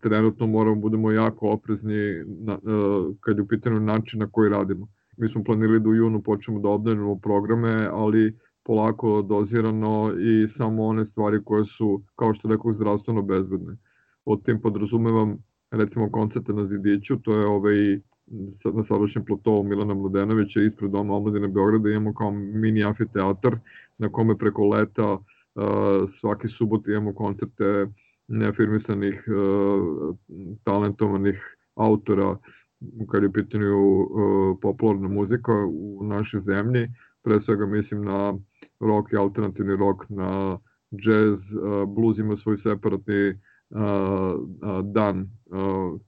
trenutno moramo da budemo jako oprezni na, uh, kad je u pitanju način na koji radimo. Mi smo planili da u junu počnemo da obdanimo programe, ali polako dozirano i samo one stvari koje su, kao što rekao, zdravstveno bezbedne. Od tim podrazumevam recimo koncerte na Zidiću, to je ovaj na sadašnjem platovu Milana Mladenovića ispred Doma omladine Beograda imamo kao mini amfiteatar na kome preko leta uh, svaki subot imamo koncerte neafirmisanih uh, talentovanih autora kad je pitanju uh, popularna muzika u našoj zemlji, pre svega mislim na rock i alternativni rock, na jazz, uh, blues ima svoj separatni dan,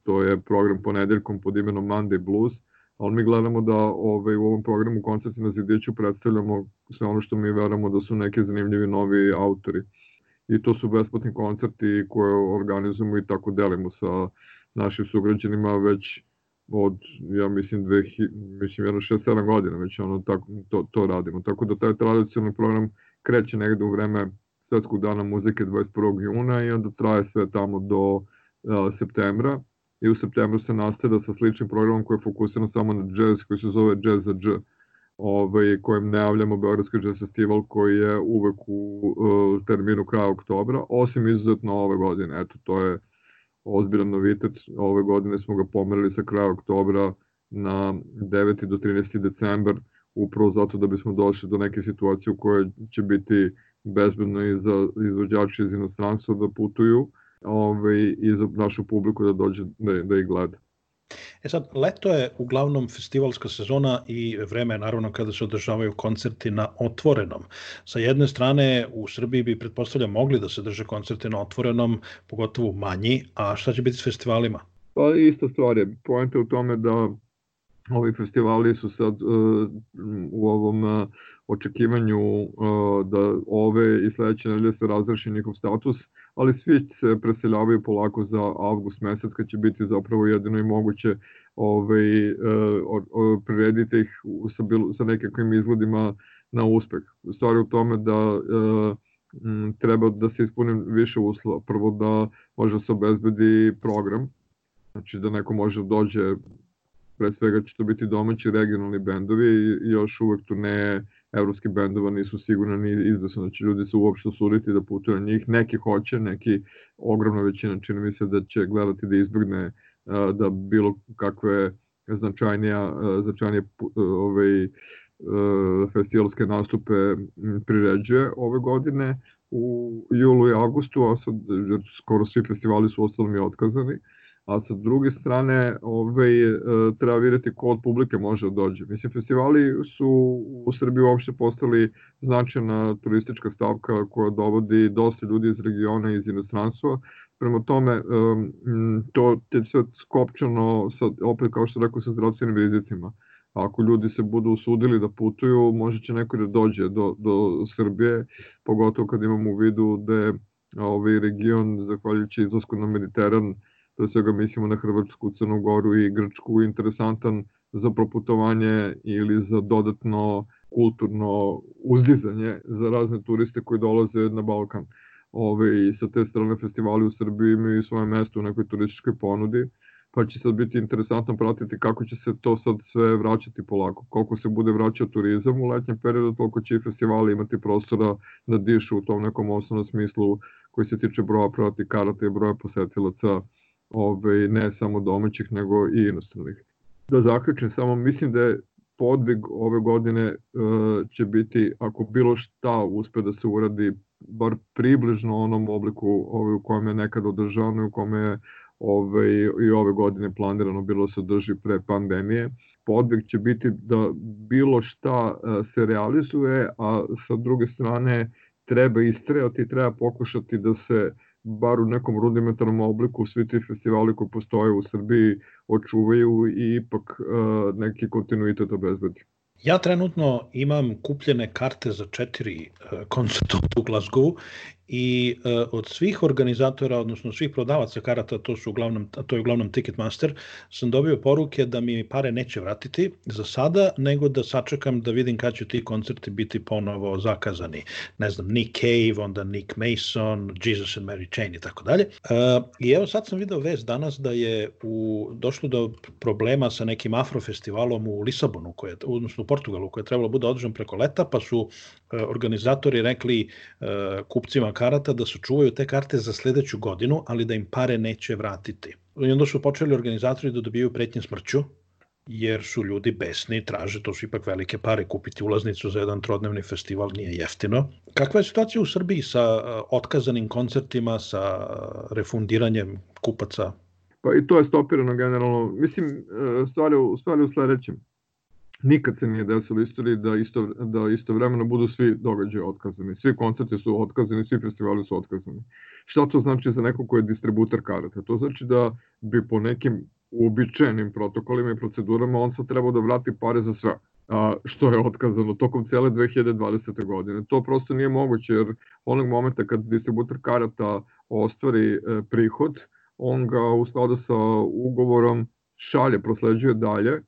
to je program ponedeljkom pod imenom Monday Blues, ali mi gledamo da ovaj, u ovom programu koncerti na Zidiću predstavljamo sve ono što mi veramo da su neki zanimljivi novi autori. I to su besplatni koncerti koje organizujemo i tako delimo sa našim sugrađanima već od, ja mislim, dve, mislim, jedno 6-7 godina već ono, tako, to, to radimo. Tako da taj tradicionalni program kreće negde u vreme Svetskog dana muzike 21. juna i onda traje sve tamo do uh, septembra i u septembru se nastavlja sa sličnim programom koji je fokusiran samo na jazz koji se zove Jazz za Dž ovaj, kojem najavljamo Beogradski jazz festival koji je uvek u uh, terminu kraja oktobra, osim izuzetno ove godine. Eto, to je ozbiljan novitet. Ove godine smo ga pomerili sa kraja oktobra na 9. do 13. decembar, upravo zato da bismo došli do neke situacije u kojoj će biti bezbedno i za izvođače iz inostranstva da putuju ovaj, i za našu publiku da dođe da, da ih gleda. E sad, leto je uglavnom festivalska sezona i vreme je naravno kada se održavaju koncerti na otvorenom. Sa jedne strane, u Srbiji bi pretpostavlja mogli da se drže koncerti na otvorenom, pogotovo manji, a šta će biti s festivalima? Pa ista stvar je. Poenta u tome da ovi festivali su sad uh, u ovom uh, očekivanju uh, da ove i sledeće nedelje se razreši njihov status, ali svi se preseljavaju polako za avgust mesec kad će biti zapravo jedino i moguće ovaj, uh, prirediti ih sa, bil, sa nekakvim izvodima na uspeh. Stvar u tome da uh, m, treba da se ispuni više uslova. Prvo da može da se obezbedi program, znači da neko može da dođe pre svega će to biti domaći regionalni bendovi i još uvek tu ne evropski bendova nisu sigurno ni izvesno da će ljudi se uopšte suditi da putuju na njih. Neki hoće, neki ogromna većina čini mi se da će gledati da izbjegne da bilo kakve značajnija, značajnije ovaj, festivalske nastupe priređuje ove godine u julu i avgustu, a sad skoro svi festivali su ostali mi otkazani a sa druge strane ovaj, e, treba vidjeti ko od publike može da dođe. Mislim, festivali su u Srbiji uopšte postali značajna turistička stavka koja dovodi dosta ljudi iz regiona i iz inostranstva. Prema tome, to je sve skopčano, sa, opet kao što rekao, sa zdravstvenim rizicima. Ako ljudi se budu usudili da putuju, može će neko da dođe do, do Srbije, pogotovo kad imamo u vidu da je ovaj region, zahvaljujući izlasku na Mediteran, pre svega mislimo na Hrvatsku, Crnu Goru i Grčku, interesantan za proputovanje ili za dodatno kulturno uzdizanje za razne turiste koji dolaze na Balkan. Ove, I sa te strane festivali u Srbiji imaju svoje mesto u nekoj turističkoj ponudi, pa će sad biti interesantno pratiti kako će se to sad sve vraćati polako. Koliko se bude vraćao turizam u letnjem periodu, toliko će i festivali imati prostora da dišu u tom nekom osnovnom smislu koji se tiče broja prodati karata i broja posetilaca ovaj, ne samo domaćih, nego i inostranih. Da zaključim samo, mislim da je podvig ove godine uh, će biti, ako bilo šta uspe da se uradi, bar približno onom obliku ovaj, u kojem je nekad održano i u kome je ovaj, i ove godine planirano bilo da se drži pre pandemije. Podvig će biti da bilo šta uh, se realizuje, a sa druge strane treba istrejati, treba pokušati da se bar u nekom rudimentarnom obliku svi ti festivali koji postoje u Srbiji očuvaju i ipak uh, neki kontinuitet obezbedi. Ja trenutno imam kupljene karte za četiri uh, koncerta u Glasgow i uh, od svih organizatora, odnosno svih prodavaca karata, to su uglavnom, to je uglavnom Ticketmaster, sam dobio poruke da mi pare neće vratiti za sada, nego da sačekam da vidim kad će ti koncerti biti ponovo zakazani. Ne znam, Nick Cave, onda Nick Mason, Jesus and Mary Chain i tako dalje. Uh, I evo sad sam video vez danas da je u, došlo do problema sa nekim afrofestivalom u Lisabonu, koje, odnosno u Portugalu, koje je trebalo da bude održan preko leta, pa su uh, organizatori rekli uh, kupcima karata da sačuvaju te karte za sledeću godinu, ali da im pare neće vratiti. I onda su počeli organizatori da dobijaju pretnje smrću, jer su ljudi besni i traže, to su ipak velike pare, kupiti ulaznicu za jedan trodnevni festival nije jeftino. Kakva je situacija u Srbiji sa otkazanim koncertima, sa refundiranjem kupaca? Pa i to je stopirano generalno. Mislim, e, stvari, stvari u sledećem. Nikad se nije desilo istoriji da, isto, da istovremeno budu svi događaje otkazani. Svi koncerti su otkazani, svi festivali su otkazani. Šta to znači za neko ko je distributer karata? To znači da bi po nekim uobičajenim protokolima i procedurama on sad trebao da vrati pare za sve a, što je otkazano tokom cele 2020. godine. To prosto nije moguće jer onog momenta kad distributer karata ostvari e, prihod, on ga u skladu sa ugovorom šalje, prosleđuje dalje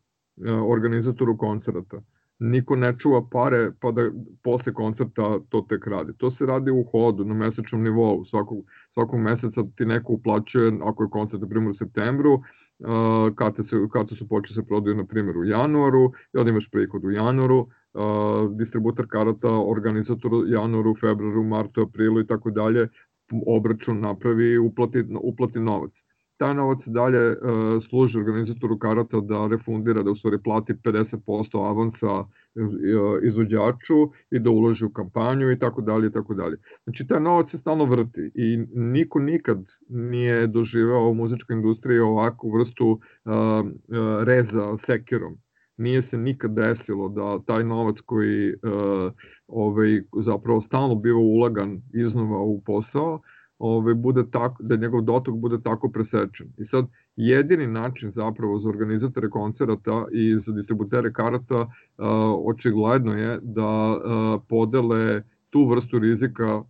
organizatoru koncerta. Niko ne čuva pare pa da posle koncerta to tek radi. To se radi u hodu, na mesečnom nivou. Svakog, svakog meseca ti neko uplaćuje, ako je koncert na primjer u septembru, karte, se, karte su počeli se prodaju na primjer u januaru i onda imaš prihod u januaru, distributor karata, organizator januaru, februaru, martu, aprilu i tako dalje, obračun napravi i uplati, uplati novac. Taj novac dalje uh, služi organizatoru karata da refundira, da u stvari plati 50% avansa izvođaču i da uloži u kampanju i tako dalje i tako dalje. Znači taj novac se stalno vrti i niko nikad nije doživeo u muzičkoj industriji ovakvu vrstu uh, uh, reza sekirom. Nije se nikad desilo da taj novac koji uh, ovaj, zapravo stalno biva ulagan iznova u posao, ovaj, bude tako, da njegov dotok bude tako presečen. I sad, jedini način zapravo za organizatore koncerata i za distributere karata uh, očigledno je da uh, podele tu vrstu rizika uh,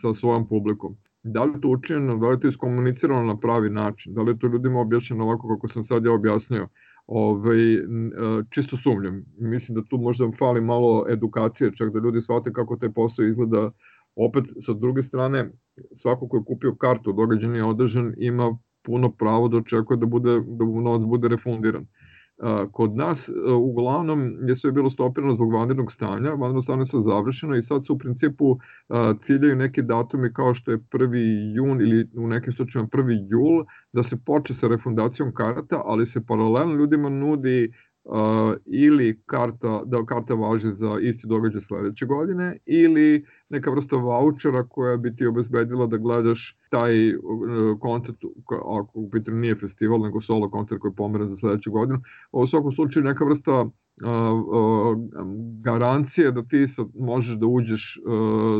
sa svojom publikom. Da li to učinjeno, da li to iskomunicirano na pravi način, da li to ljudima objašnjeno ovako kako sam sad ja objasnio, ovaj, čisto sumnjam. Mislim da tu možda fali malo edukacije, čak da ljudi shvate kako taj posao izgleda. Opet, sa druge strane, svako ko je kupio kartu, događan je održan, ima puno pravo da očekuje da, bude, da novac bude refundiran. Kod nas uglavnom je sve bilo stopirano zbog vanrednog stanja, vanredno stanje se završeno i sad su u principu ciljaju neki datumi kao što je 1. jun ili u nekim slučajima 1. jul da se poče sa refundacijom karata, ali se paralelno ljudima nudi uh, ili karta, da karta važi za isti događaj sledeće godine ili neka vrsta vouchera koja bi ti obezbedila da gledaš taj uh, koncert, ako u pitanju nije festival, nego solo koncert koji je pomeren za sledeću godinu. U svakom slučaju neka vrsta garancije da ti sad možeš da uđeš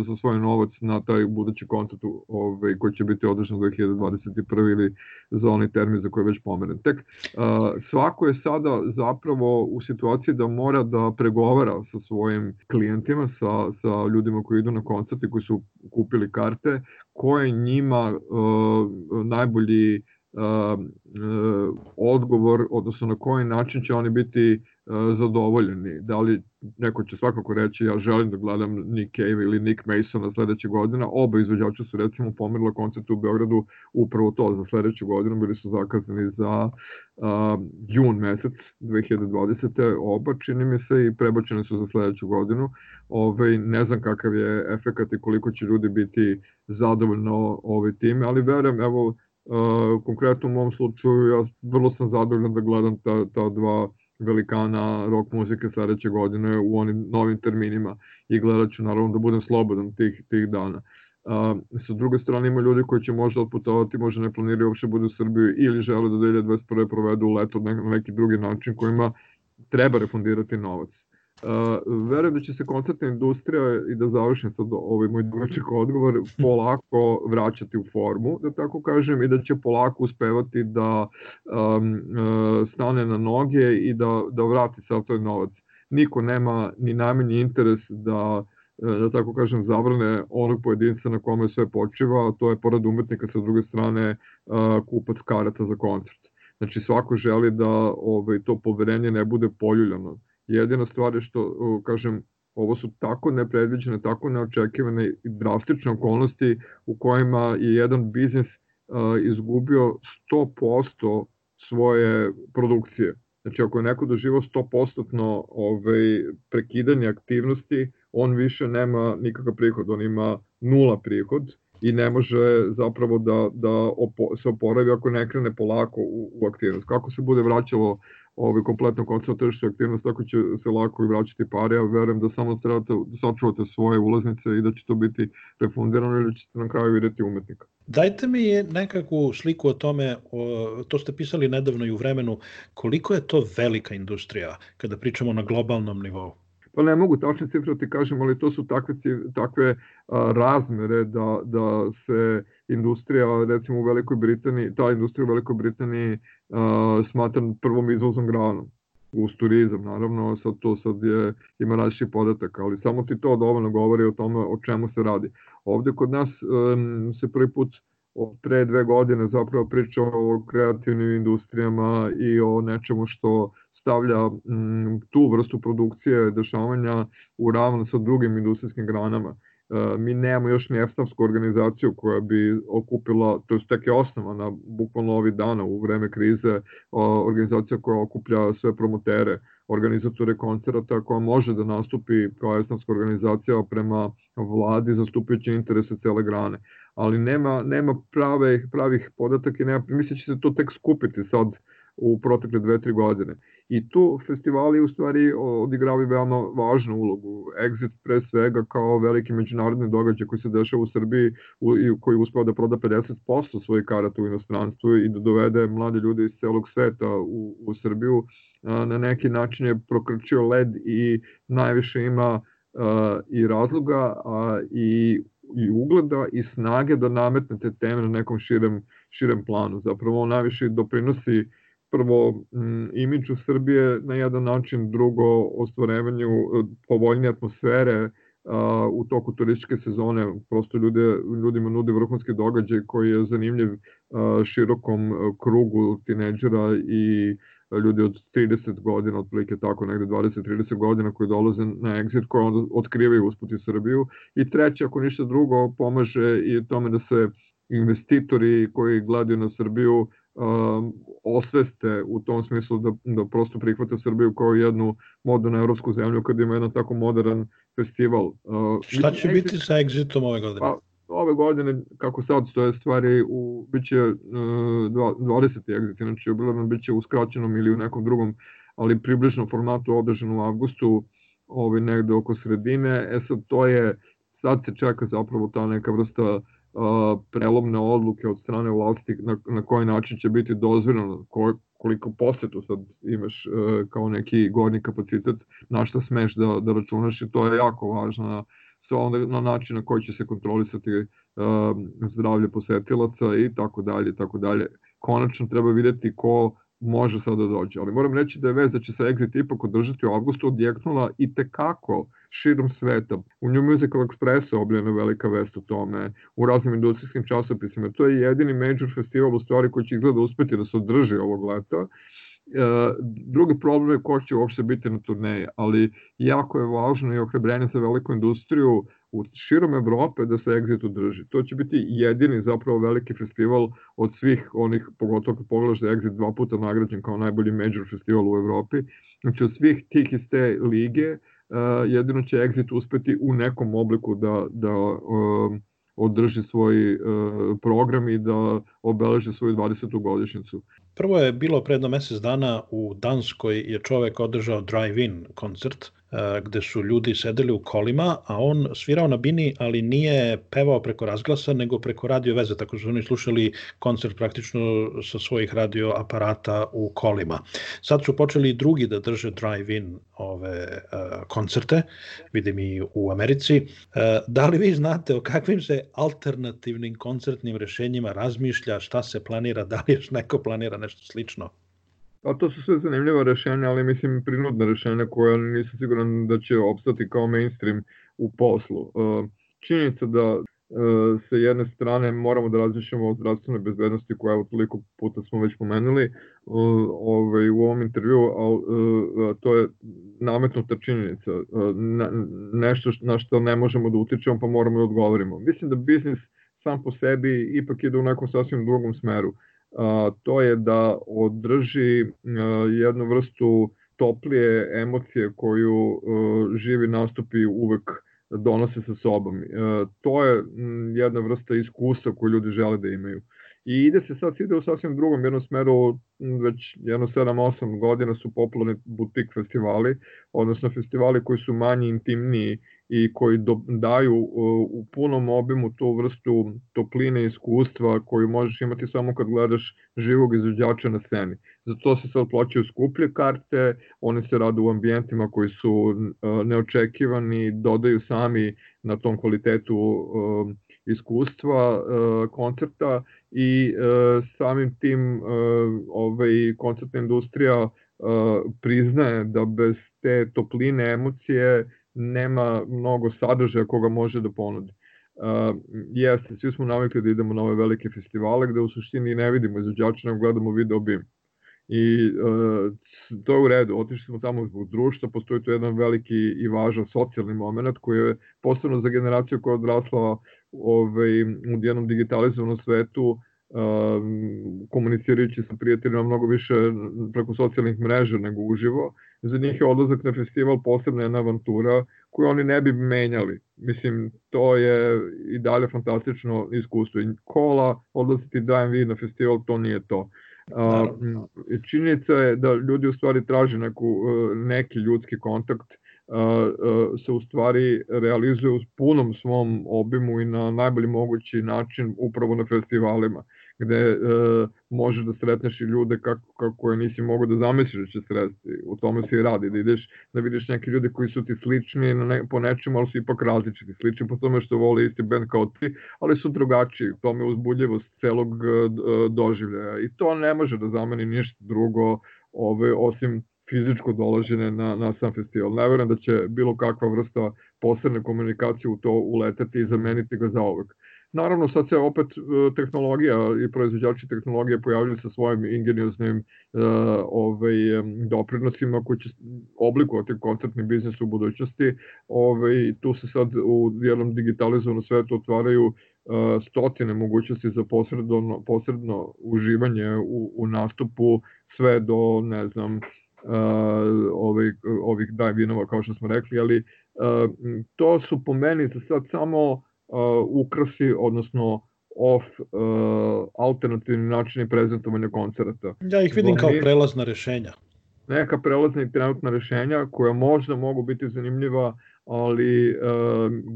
za svoj novac na taj budući koncert ovaj, koji će biti održan 2021. ili za onaj termin za koji je već pomeren. Tek svako je sada zapravo u situaciji da mora da pregovara sa svojim klijentima, sa, sa ljudima koji idu na koncert i koji su kupili karte, ko je njima najbolji odgovor, odnosno na koji način će oni biti zadovoljeni. Da li neko će svakako reći ja želim da gledam Nick Cave ili Nick Masona sledeće godine. Oba izvođača su recimo pomerila koncert u Beogradu upravo to za sledeću godinu. Bili su zakazani za uh, jun mesec 2020. Oba čini mi se i prebačene su za sledeću godinu. Ove, ovaj, ne znam kakav je efekat i koliko će ljudi biti zadovoljno ovaj time, ali verujem, evo, uh, konkretno u mom slučaju ja vrlo sam zadovoljan da gledam ta, ta dva velikana rock muzike sledeće godine u onim novim terminima i gledat ću naravno da budem slobodan tih, tih dana. Uh, sa druge strane ima ljudi koji će možda otputovati, možda ne planiraju uopšte budu u Srbiju ili žele da 2021. provedu leto na neki drugi način kojima treba refundirati novac. Uh, verujem da će se koncertna industrija i da završim sad ovaj moj dugačak odgovor polako vraćati u formu, da tako kažem, i da će polako uspevati da um, uh, stane na noge i da, da vrati sav toj novac. Niko nema ni najmanji interes da da tako kažem, zavrne onog pojedinca na kome sve počiva, a to je pored umetnika sa druge strane kupac karata za koncert. Znači svako želi da ovaj, to poverenje ne bude poljuljano. Jedina stvar je što, kažem, ovo su tako nepredviđene, tako neočekivane i drastične okolnosti u kojima je jedan biznis izgubio 100% svoje produkcije. Znači, ako je neko doživao 100% ovaj, prekidanje aktivnosti, on više nema nikakav prihod, on ima nula prihod i ne može zapravo da, da opo, se oporavi ako ne krene polako u, u aktivnost. Kako se bude vraćalo ovaj, kompletno koncept tržišta aktivnost, tako će se lako i vraćati pare, ja verujem da samo trebate da sačuvate svoje ulaznice i da će to biti refundirano ili ćete na kraju videti umetnika. Dajte mi nekakvu sliku o tome, o, to ste pisali nedavno i u vremenu, koliko je to velika industrija kada pričamo na globalnom nivou? Pa ne mogu tačne cifre da ti kažem, ali to su takve, takve a, razmere da, da se industrija, recimo u Velikoj Britaniji, ta industrija u Velikoj Britaniji a, smatram prvom izvozom granom uz turizam, naravno, sad to sad je, ima različitih podataka, ali samo ti to dovoljno govori o tome o čemu se radi. Ovde kod nas um, se prvi put od pre dve godine zapravo priča o kreativnim industrijama i o nečemu što stavlja m, tu vrstu produkcije, dešavanja u ravno sa drugim industrijskim granama. E, mi nemamo još ni EFTAFsku organizaciju koja bi okupila, to je tek je osnovana bukvalno ovih dana u vreme krize, organizacija koja okuplja sve promotere, organizatore koncerata koja može da nastupi kao esnavska organizacija prema vladi zastupajući interese cele grane. Ali nema, nema prave, pravih podataka i nema, mislim da će se to tek skupiti sad u protekle dve, tri godine. I tu festivali u stvari odigravaju veoma važnu ulogu. Exit pre svega kao veliki međunarodni događaj koji se dešava u Srbiji i koji uspeo da proda 50% svojih karata u inostranstvu i da dovede mlade ljude iz celog sveta u, u Srbiju. Na neki način je prokrčio led i najviše ima i razloga i i ugleda i snage da nametne te teme na nekom širem, širem planu. Zapravo on najviše doprinosi prvo m, imidžu Srbije na jedan način, drugo ostvarevanju e, povoljne atmosfere a, u toku turističke sezone, prosto ljude, ljudima nudi vrhunski događaj koji je zanimljiv a, širokom krugu tineđera i ljudi od 30 godina, otprilike tako negde 20-30 godina koji dolaze na exit, koji onda otkrivaju usputi Srbiju. I treće, ako ništa drugo, pomaže i tome da se investitori koji gledaju na Srbiju um, osveste u tom smislu da, da prosto prihvate Srbiju kao jednu modernu evropsku zemlju kad ima jedan tako modern festival. Uh, Šta će biti sa Exitom ove godine? Pa, ove godine, kako sad stoje stvari, u, bit će uh, 20. Exit, znači obilavno bit će u skraćenom ili u nekom drugom, ali približnom formatu održan u avgustu, ovaj, negde oko sredine. E sad, to je, sad se čeka zapravo ta neka vrsta prelomne odluke od strane vlasti na, na koji način će biti dozvoljeno, ko, koliko posetu sad imaš uh, kao neki gornji kapacitet, na šta smeš da, da računaš i to je jako važno sve onda na način na koji će se kontrolisati uh, zdravlje posetilaca i tako dalje, tako dalje. Konačno treba videti ko može sad da dođe. Ali moram reći da je vez da će se Exit ipak održati u avgustu odjeknula i tekako širom sveta. U New Musical Express objavljena velika vest o tome, u raznim industrijskim časopisima. To je jedini major festival u stvari koji će izgleda uspeti da se održi ovog leta. E, drugi problem je ko će uopšte biti na turneji, ali jako je važno i ohrebrenje za veliku industriju u širom Evrope da se Exit održi. To će biti jedini zapravo veliki festival od svih onih, pogotovo kad pogledaš da je Exit dva puta nagrađen kao najbolji major festival u Evropi. Znači od svih tih iz te lige, uh, jedino će Exit uspeti u nekom obliku da, da uh, održi svoj uh, program i da obeleži svoju 20. godišnjicu. Prvo je bilo predno mesec dana u Danskoj je čovek održao drive-in koncert gde su ljudi sedeli u kolima, a on svirao na bini, ali nije pevao preko razglasa, nego preko radio veze, tako su oni slušali koncert praktično sa svojih radio aparata u kolima. Sad su počeli drugi da drže drive-in ove uh, koncerte, vidim i u Americi. Uh, da li vi znate o kakvim se alternativnim koncertnim rešenjima razmišlja, šta se planira, da li još neko planira nešto slično? Pa to su sve zanimljiva rešenja, ali mislim prinudna rešenja koja nisam siguran da će opstati kao mainstream u poslu. Činjenica da sa jedne strane moramo da različimo o zdravstvenoj bezbednosti koja evo toliko puta smo već pomenuli ovaj, u ovom intervju, a to je nametnuta činjenica, nešto na što ne možemo da utičemo pa moramo da odgovorimo. Mislim da biznis sam po sebi ipak ide u nekom sasvim drugom smeru. To je da održi jednu vrstu toplije emocije koju živi nastupi uvek donose sa sobom. E, to je jedna vrsta iskustva koju ljudi žele da imaju. I ide se sad, ide u sasvim drugom jednom smeru, već jedno 7-8 godina su popularni butik festivali, odnosno festivali koji su manji, intimniji i koji do, daju u punom obimu tu vrstu topline iskustva koju možeš imati samo kad gledaš živog izvođača na sceni. Zato se sad plaćaju skuplje karte, one se rade u ambijentima koji su neočekivani, dodaju sami na tom kvalitetu iskustva koncerta i samim tim ovaj, koncertna industrija priznaje da bez te topline emocije nema mnogo sadržaja koga može da ponudi. Uh, jeste, svi smo navikli da idemo na ove velike festivale gde u suštini ne vidimo izvođača, nego gledamo video bim. I uh, to je u redu, otišli smo tamo zbog društva, postoji tu jedan veliki i važan socijalni moment koji je posebno za generaciju koja je odrasla ovaj, u jednom digitalizovanom svetu, komunicirajući sa prijateljima mnogo više preko socijalnih mreža nego uživo. Za njih je odlazak na festival posebna jedna avantura koju oni ne bi menjali. Mislim, to je i dalje fantastično iskustvo. I kola, odlaziti DMV na festival, to nije to. Uh, činjenica je da ljudi u stvari traže neku, neki ljudski kontakt, se u stvari realizuje u punom svom obimu i na najbolji mogući način upravo na festivalima gde e, možeš da sretneš i ljude kako, kako je nisi mogo da zamisliš da će sresti. U tome se i radi, da ideš da vidiš neke ljude koji su ti slični na ne, po nečemu, ali su ipak različiti. Slični po tome što vole isti band kao ti, ali su drugačiji. To me uzbudljivost celog e, doživljaja. I to ne može da zameni ništa drugo ove, osim fizičko dolaženje na, na sam festival. Ne verujem da će bilo kakva vrsta posebne komunikacije u to uleteti i zameniti ga za ovog. Naravno, sad se opet e, tehnologija i proizvođači tehnologije pojavljaju sa svojim ingenioznim uh, ovaj, doprinosima koji će oblikovati koncertni biznis u budućnosti. Ovaj, tu se sad u jednom digitalizovanom svetu otvaraju uh, stotine mogućnosti za posredno, posredno uživanje u, u nastupu sve do, ne znam, uh, ovih, ovih dive-inova kao što smo rekli, ali uh, to su po meni za sad samo ukrasi, odnosno off uh, alternativni načini prezentovanja koncerta. Ja ih vidim kao prelazna rešenja. Neka prelazna i trenutna rešenja koja možda mogu biti zanimljiva, ali uh,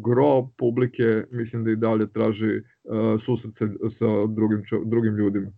gro publike mislim da i dalje traži uh, susret sa, sa drugim, drugim ljudima.